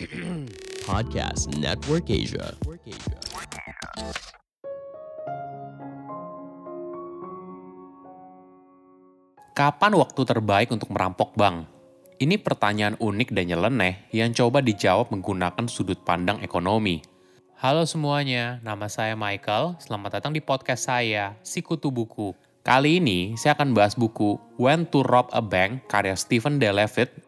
Podcast Network Asia. Kapan waktu terbaik untuk merampok bank? Ini pertanyaan unik dan nyeleneh yang coba dijawab menggunakan sudut pandang ekonomi. Halo semuanya, nama saya Michael. Selamat datang di podcast saya, Sikutu Buku. Kali ini saya akan bahas buku When to Rob a Bank karya Stephen D. Levitt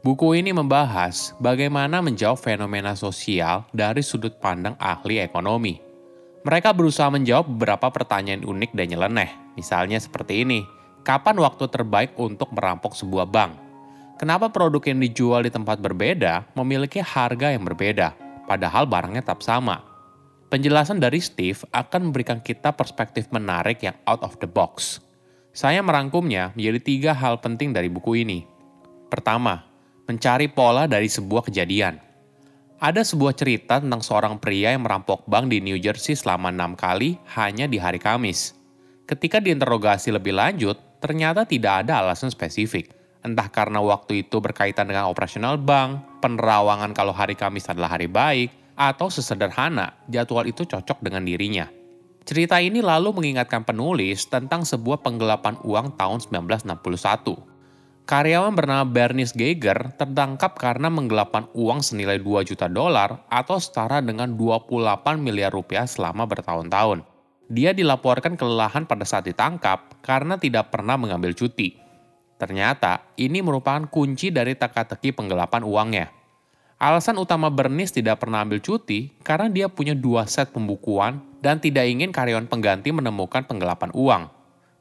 Buku ini membahas bagaimana menjawab fenomena sosial dari sudut pandang ahli ekonomi. Mereka berusaha menjawab beberapa pertanyaan unik dan nyeleneh. Misalnya seperti ini, kapan waktu terbaik untuk merampok sebuah bank? Kenapa produk yang dijual di tempat berbeda memiliki harga yang berbeda, padahal barangnya tetap sama? Penjelasan dari Steve akan memberikan kita perspektif menarik yang out of the box. Saya merangkumnya menjadi tiga hal penting dari buku ini. Pertama, mencari pola dari sebuah kejadian. Ada sebuah cerita tentang seorang pria yang merampok bank di New Jersey selama enam kali hanya di hari Kamis. Ketika diinterogasi lebih lanjut, ternyata tidak ada alasan spesifik entah karena waktu itu berkaitan dengan operasional bank, penerawangan kalau hari Kamis adalah hari baik, atau sesederhana jadwal itu cocok dengan dirinya. Cerita ini lalu mengingatkan penulis tentang sebuah penggelapan uang tahun 1961. Karyawan bernama Bernice Geiger tertangkap karena menggelapkan uang senilai 2 juta dolar atau setara dengan 28 miliar rupiah selama bertahun-tahun. Dia dilaporkan kelelahan pada saat ditangkap karena tidak pernah mengambil cuti. Ternyata, ini merupakan kunci dari teka-teki penggelapan uangnya. Alasan utama Bernice tidak pernah ambil cuti karena dia punya dua set pembukuan dan tidak ingin karyawan pengganti menemukan penggelapan uang.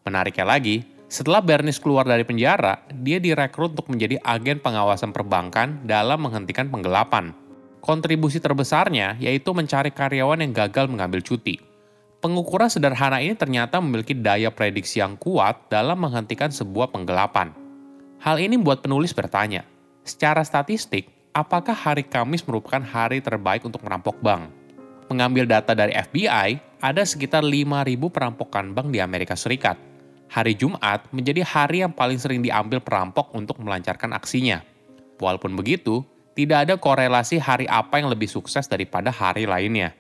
Menariknya lagi, setelah Bernice keluar dari penjara, dia direkrut untuk menjadi agen pengawasan perbankan dalam menghentikan penggelapan. Kontribusi terbesarnya yaitu mencari karyawan yang gagal mengambil cuti. Pengukuran sederhana ini ternyata memiliki daya prediksi yang kuat dalam menghentikan sebuah penggelapan. Hal ini membuat penulis bertanya, secara statistik, apakah hari Kamis merupakan hari terbaik untuk merampok bank? Mengambil data dari FBI, ada sekitar 5.000 perampokan bank di Amerika Serikat. Hari Jumat menjadi hari yang paling sering diambil perampok untuk melancarkan aksinya. Walaupun begitu, tidak ada korelasi hari apa yang lebih sukses daripada hari lainnya.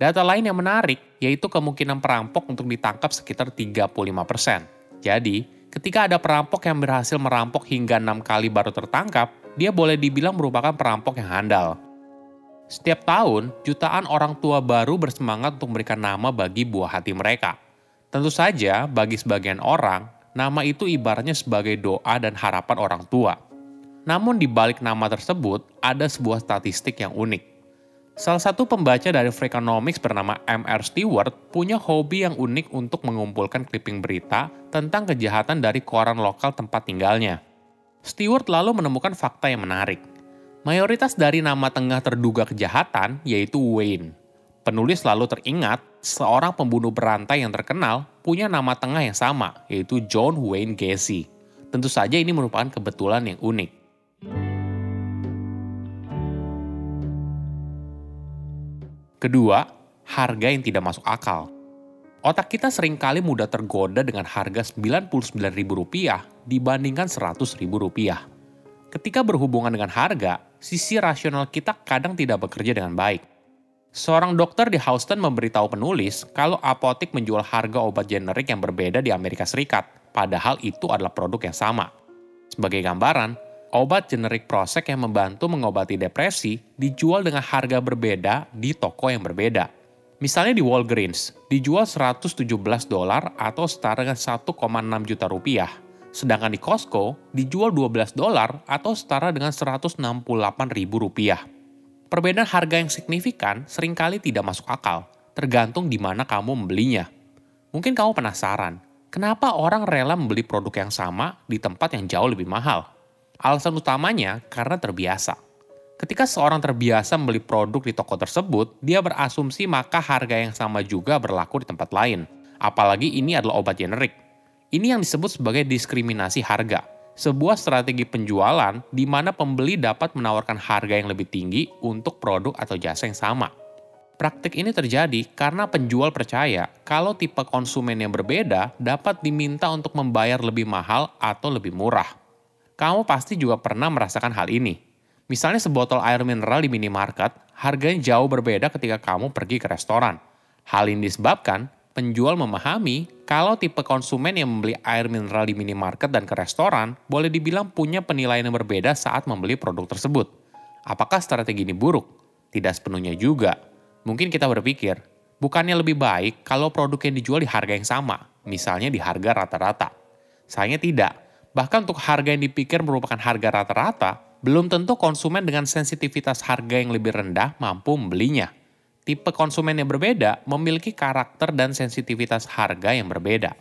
Data lain yang menarik yaitu kemungkinan perampok untuk ditangkap sekitar 35%. Jadi, ketika ada perampok yang berhasil merampok hingga enam kali baru tertangkap, dia boleh dibilang merupakan perampok yang handal. Setiap tahun, jutaan orang tua baru bersemangat untuk memberikan nama bagi buah hati mereka. Tentu saja, bagi sebagian orang, nama itu ibaratnya sebagai doa dan harapan orang tua. Namun di balik nama tersebut, ada sebuah statistik yang unik. Salah satu pembaca dari Freakonomics bernama M.R. Stewart punya hobi yang unik untuk mengumpulkan clipping berita tentang kejahatan dari koran lokal tempat tinggalnya. Stewart lalu menemukan fakta yang menarik. Mayoritas dari nama tengah terduga kejahatan yaitu Wayne. Penulis lalu teringat seorang pembunuh berantai yang terkenal punya nama tengah yang sama, yaitu John Wayne Gacy. Tentu saja ini merupakan kebetulan yang unik. Kedua, harga yang tidak masuk akal. Otak kita sering kali mudah tergoda dengan harga Rp99.000 dibandingkan Rp100.000. Ketika berhubungan dengan harga, sisi rasional kita kadang tidak bekerja dengan baik. Seorang dokter di Houston memberitahu penulis kalau apotik menjual harga obat generik yang berbeda di Amerika Serikat, padahal itu adalah produk yang sama. Sebagai gambaran, obat generik Prozac yang membantu mengobati depresi dijual dengan harga berbeda di toko yang berbeda. Misalnya di Walgreens, dijual 117 dolar atau setara dengan 1,6 juta rupiah. Sedangkan di Costco, dijual 12 dolar atau setara dengan 168 ribu rupiah. Perbedaan harga yang signifikan sering kali tidak masuk akal, tergantung di mana kamu membelinya. Mungkin kamu penasaran, kenapa orang rela membeli produk yang sama di tempat yang jauh lebih mahal? Alasan utamanya karena terbiasa. Ketika seorang terbiasa membeli produk di toko tersebut, dia berasumsi maka harga yang sama juga berlaku di tempat lain. Apalagi ini adalah obat generik. Ini yang disebut sebagai diskriminasi harga. Sebuah strategi penjualan di mana pembeli dapat menawarkan harga yang lebih tinggi untuk produk atau jasa yang sama. Praktik ini terjadi karena penjual percaya kalau tipe konsumen yang berbeda dapat diminta untuk membayar lebih mahal atau lebih murah. Kamu pasti juga pernah merasakan hal ini Misalnya sebotol air mineral di minimarket, harganya jauh berbeda ketika kamu pergi ke restoran. Hal ini disebabkan penjual memahami kalau tipe konsumen yang membeli air mineral di minimarket dan ke restoran boleh dibilang punya penilaian yang berbeda saat membeli produk tersebut. Apakah strategi ini buruk? Tidak sepenuhnya juga. Mungkin kita berpikir, bukannya lebih baik kalau produk yang dijual di harga yang sama, misalnya di harga rata-rata. Sayangnya tidak. Bahkan untuk harga yang dipikir merupakan harga rata-rata, belum tentu konsumen dengan sensitivitas harga yang lebih rendah mampu membelinya. Tipe konsumen yang berbeda memiliki karakter dan sensitivitas harga yang berbeda.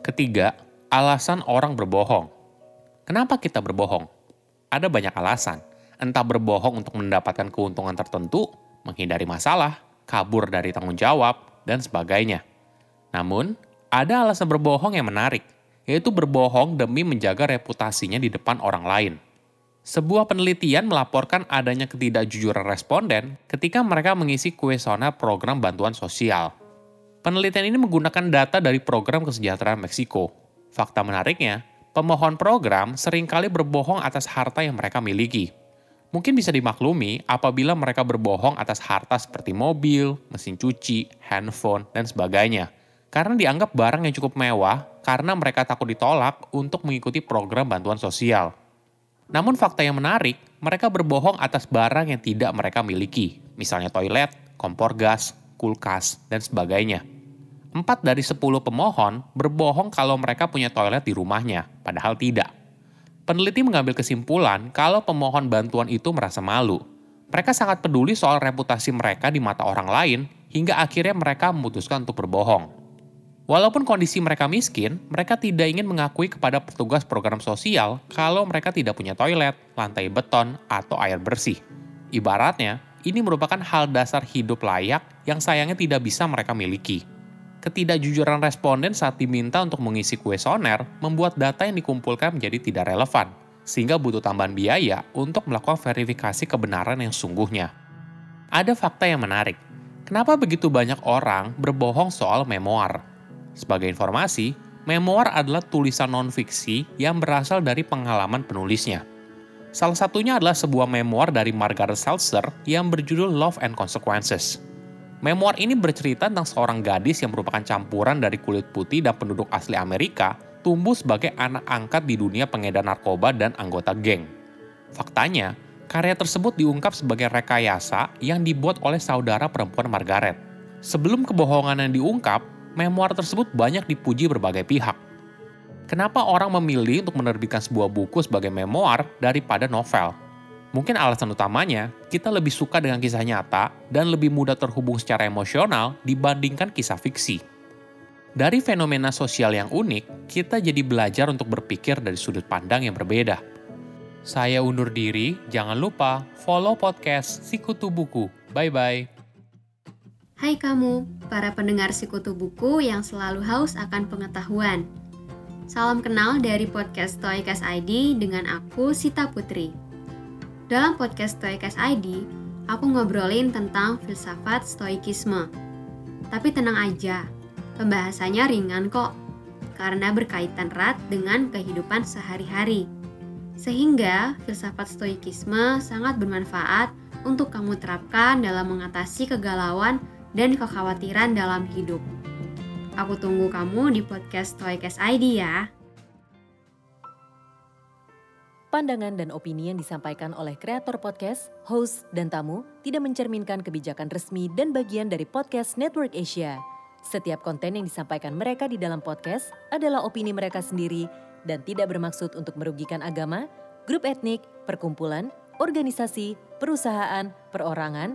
Ketiga, alasan orang berbohong. Kenapa kita berbohong? Ada banyak alasan, entah berbohong untuk mendapatkan keuntungan tertentu, menghindari masalah, kabur dari tanggung jawab, dan sebagainya. Namun, ada alasan berbohong yang menarik, yaitu berbohong demi menjaga reputasinya di depan orang lain. Sebuah penelitian melaporkan adanya ketidakjujuran responden ketika mereka mengisi kuesioner program bantuan sosial. Penelitian ini menggunakan data dari program kesejahteraan Meksiko. Fakta menariknya, pemohon program sering kali berbohong atas harta yang mereka miliki. Mungkin bisa dimaklumi apabila mereka berbohong atas harta seperti mobil, mesin cuci, handphone, dan sebagainya – karena dianggap barang yang cukup mewah karena mereka takut ditolak untuk mengikuti program bantuan sosial. Namun fakta yang menarik, mereka berbohong atas barang yang tidak mereka miliki, misalnya toilet, kompor gas, kulkas, dan sebagainya. Empat dari sepuluh pemohon berbohong kalau mereka punya toilet di rumahnya, padahal tidak. Peneliti mengambil kesimpulan kalau pemohon bantuan itu merasa malu. Mereka sangat peduli soal reputasi mereka di mata orang lain, hingga akhirnya mereka memutuskan untuk berbohong. Walaupun kondisi mereka miskin, mereka tidak ingin mengakui kepada petugas program sosial kalau mereka tidak punya toilet, lantai beton, atau air bersih. Ibaratnya, ini merupakan hal dasar hidup layak yang sayangnya tidak bisa mereka miliki. Ketidakjujuran responden saat diminta untuk mengisi kuesioner membuat data yang dikumpulkan menjadi tidak relevan, sehingga butuh tambahan biaya untuk melakukan verifikasi kebenaran yang sungguhnya. Ada fakta yang menarik. Kenapa begitu banyak orang berbohong soal memoir? Sebagai informasi, memoir adalah tulisan non-fiksi yang berasal dari pengalaman penulisnya. Salah satunya adalah sebuah memoir dari Margaret Seltzer yang berjudul Love and Consequences. Memoir ini bercerita tentang seorang gadis yang merupakan campuran dari kulit putih dan penduduk asli Amerika, tumbuh sebagai anak angkat di dunia pengedar narkoba dan anggota geng. Faktanya, karya tersebut diungkap sebagai rekayasa yang dibuat oleh saudara perempuan Margaret. Sebelum kebohongan yang diungkap, memoir tersebut banyak dipuji berbagai pihak. Kenapa orang memilih untuk menerbitkan sebuah buku sebagai memoir daripada novel? Mungkin alasan utamanya, kita lebih suka dengan kisah nyata dan lebih mudah terhubung secara emosional dibandingkan kisah fiksi. Dari fenomena sosial yang unik, kita jadi belajar untuk berpikir dari sudut pandang yang berbeda. Saya undur diri, jangan lupa follow podcast Sikutu Buku. Bye-bye. Hai kamu, para pendengar Sikutu Buku yang selalu haus akan pengetahuan. Salam kenal dari podcast Stoikas ID dengan aku Sita Putri. Dalam podcast Stoikas ID, aku ngobrolin tentang filsafat stoikisme. Tapi tenang aja, pembahasannya ringan kok, karena berkaitan erat dengan kehidupan sehari-hari. Sehingga filsafat stoikisme sangat bermanfaat untuk kamu terapkan dalam mengatasi kegalauan dan kekhawatiran dalam hidup. Aku tunggu kamu di podcast Toycast ID ya. Pandangan dan opini yang disampaikan oleh kreator podcast, host, dan tamu tidak mencerminkan kebijakan resmi dan bagian dari podcast Network Asia. Setiap konten yang disampaikan mereka di dalam podcast adalah opini mereka sendiri dan tidak bermaksud untuk merugikan agama, grup etnik, perkumpulan, organisasi, perusahaan, perorangan,